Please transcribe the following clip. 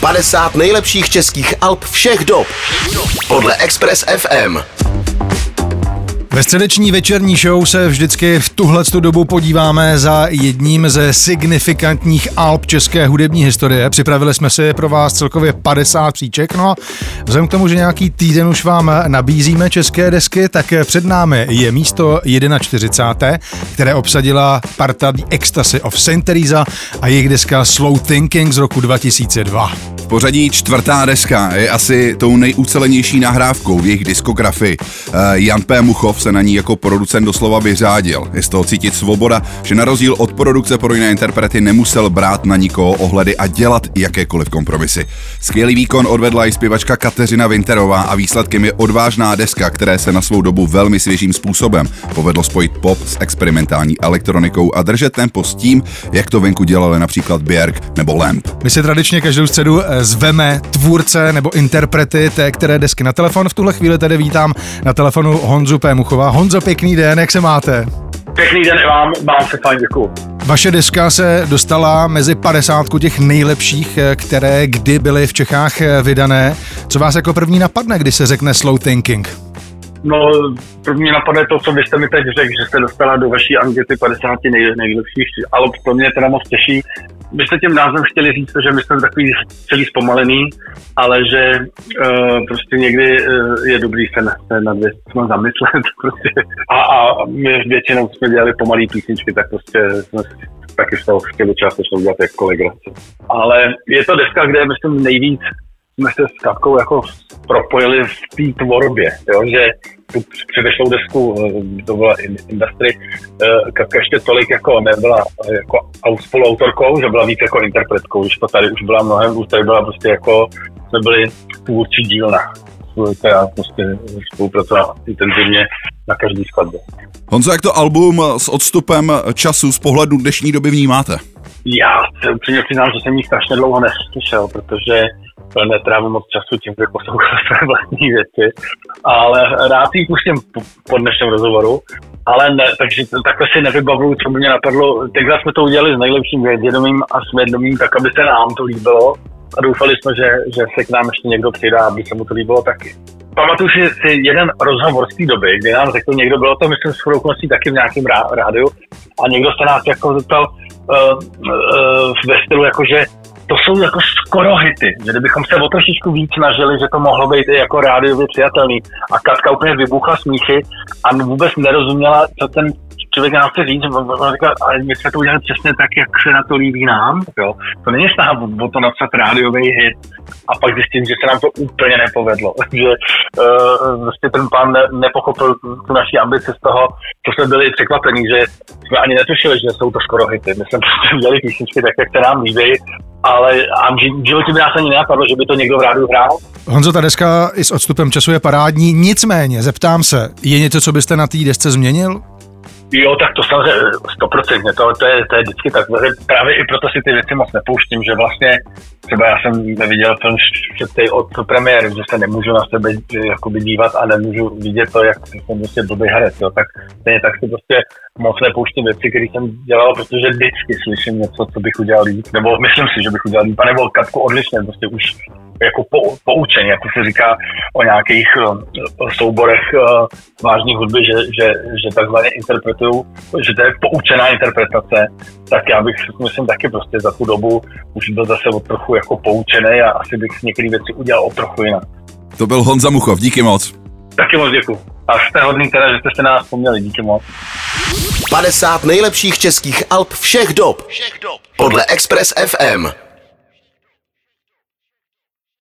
50 nejlepších českých alb všech dob podle Express FM. Ve středeční večerní show se vždycky v tuhle dobu podíváme za jedním ze signifikantních alb české hudební historie. Připravili jsme si pro vás celkově 50 příček, no a vzhledem k tomu, že nějaký týden už vám nabízíme české desky, tak před námi je místo 41, které obsadila parta The Ecstasy of Saint Teresa a jejich deska Slow Thinking z roku 2002 pořadí čtvrtá deska je asi tou nejucelenější nahrávkou v jejich diskografii. Eh, Jan P. Muchov se na ní jako producent doslova vyřádil. Je z toho cítit svoboda, že na rozdíl od produkce pro jiné interprety nemusel brát na nikoho ohledy a dělat jakékoliv kompromisy. Skvělý výkon odvedla i zpěvačka Kateřina Winterová a výsledkem je odvážná deska, které se na svou dobu velmi svěžím způsobem povedlo spojit pop s experimentální elektronikou a držet tempo s tím, jak to venku dělali například Björk nebo Lamp. My si tradičně každou středu eh, zveme tvůrce nebo interprety té které desky na telefon. V tuhle chvíli tedy vítám na telefonu Honzu P. Muchova. Honzo, pěkný den, jak se máte? Pěkný den vám, mám se fajn, děkuju. Vaše deska se dostala mezi 50 těch nejlepších, eh, které kdy byly v Čechách eh, vydané. Co vás jako první napadne, když se řekne slow thinking? No, první napadne to, co byste mi teď řekl, že jste dostala do vaší ankety 50 nej, nejlepších, ale to mě teda moc těší, my jste tím názvem chtěli říct, že my jsme takový celý zpomalený, ale že uh, prostě někdy uh, je dobrý se, na, se nad věcmi zamyslet. Prostě. A, a my většinou jsme dělali pomalý písničky, tak prostě jsme taky z toho chtěli částečně udělat jako legraci. Ale je to deska, kde myslím nejvíc jsme se s Katkou jako propojili v té tvorbě, jo? že tu předešlou desku, eh, to byla Industry, eh, Katka ještě tolik jako nebyla eh, jako spoluautorkou, že byla víc jako interpretkou, když to tady už byla mnohem, už tady byla prostě jako, jsme byli tvůrčí dílna, která prostě spolupracovala intenzivně na každý skladbě. Honzo, jak to album s odstupem času z pohledu dnešní doby vnímáte? Já se upřímně přiznám, že jsem ji strašně dlouho neslyšel, protože netrávím moc času tím, že poslouchám své vlastní věci, ale rád ji pustím po, dnešním rozhovoru, ale ne, takže takhle si nevybavuju, co by mě napadlo. Tenkrát jsme to udělali s nejlepším vědomím a svědomím, tak aby se nám to líbilo a doufali jsme, že, že se k nám ještě někdo přidá, aby se mu to líbilo taky. Pamatuju si, si jeden rozhovor z té doby, kdy nám řekl někdo, bylo to myslím s taky v nějakém rádiu a někdo se nás jako zeptal uh, uh, ve stylu, jako že to jsou jako skoro hity, že kdybychom se o trošičku víc snažili, že to mohlo být i jako rádiově přijatelný. A Katka úplně vybuchla smíchy a vůbec nerozuměla, co ten člověk nám chce říct, říká, ale my jsme to udělali přesně tak, jak se na to líbí nám. Jo. To není snaha o to napsat rádiový hit a pak zjistím, že se nám to úplně nepovedlo. že uh, vlastně ten pán ne, nepochopil tu naší ambici z toho, co jsme byli překvapení, že jsme ani netušili, že jsou to skoro hity. My jsme prostě udělali písničky tak, jak se nám líbí ale a v životě by nás ani nenapadlo, že by to někdo v rádu hrál. Honzo, ta deska i s odstupem času je parádní, nicméně, zeptám se, je něco, co byste na té desce změnil? Jo, tak to samozřejmě stoprocentně, to, to, je, to je vždycky tak. Právě i proto si ty věci moc nepouštím, že vlastně třeba já jsem neviděl film šestý od premiéry, že se nemůžu na sebe jakoby dívat a nemůžu vidět to, jak jsem prostě blbý herec, jo. tak stejně tak si prostě moc nepouštím věci, které jsem dělal, protože vždycky slyším něco, co bych udělal líp, nebo myslím si, že bych udělal líp, nebo Katku odlišně, prostě už jako po, poučení, jako se říká o nějakých uh, souborech uh, vážní hudby, že, že, že takzvaně interpretují, že to je poučená interpretace, tak já bych, myslím, taky prostě za tu dobu už byl zase o trochu jako poučený a asi bych některé věci udělal o trochu jinak. To byl Honza Muchov, díky moc. Taky moc děkuji. A jste hodný teda, že jste se na nás vzpomněli, díky moc. 50 nejlepších českých alb všech dob. Všech dob. Podle Express FM.